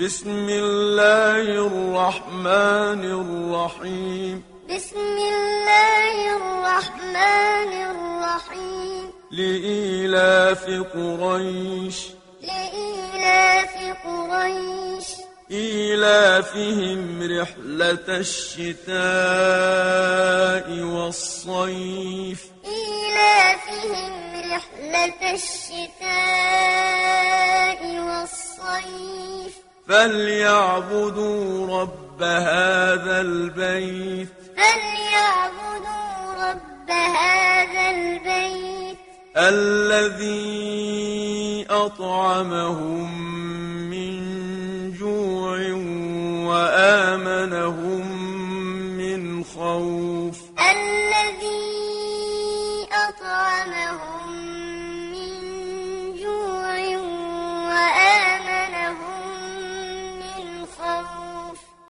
بسم الله الرحمن الرحيم. بسم الله الرحمن الرحيم. لإيلاف قريش. لإيلاف قريش. إيلافهم رحلة الشتاء والصيف. إيلافهم رحلة الشتاء فليعبدوا رب هذا البيت فليعبدوا رب هذا البيت الذي أطعمهم من جوع وآمنهم من خوف الذي أطعمهم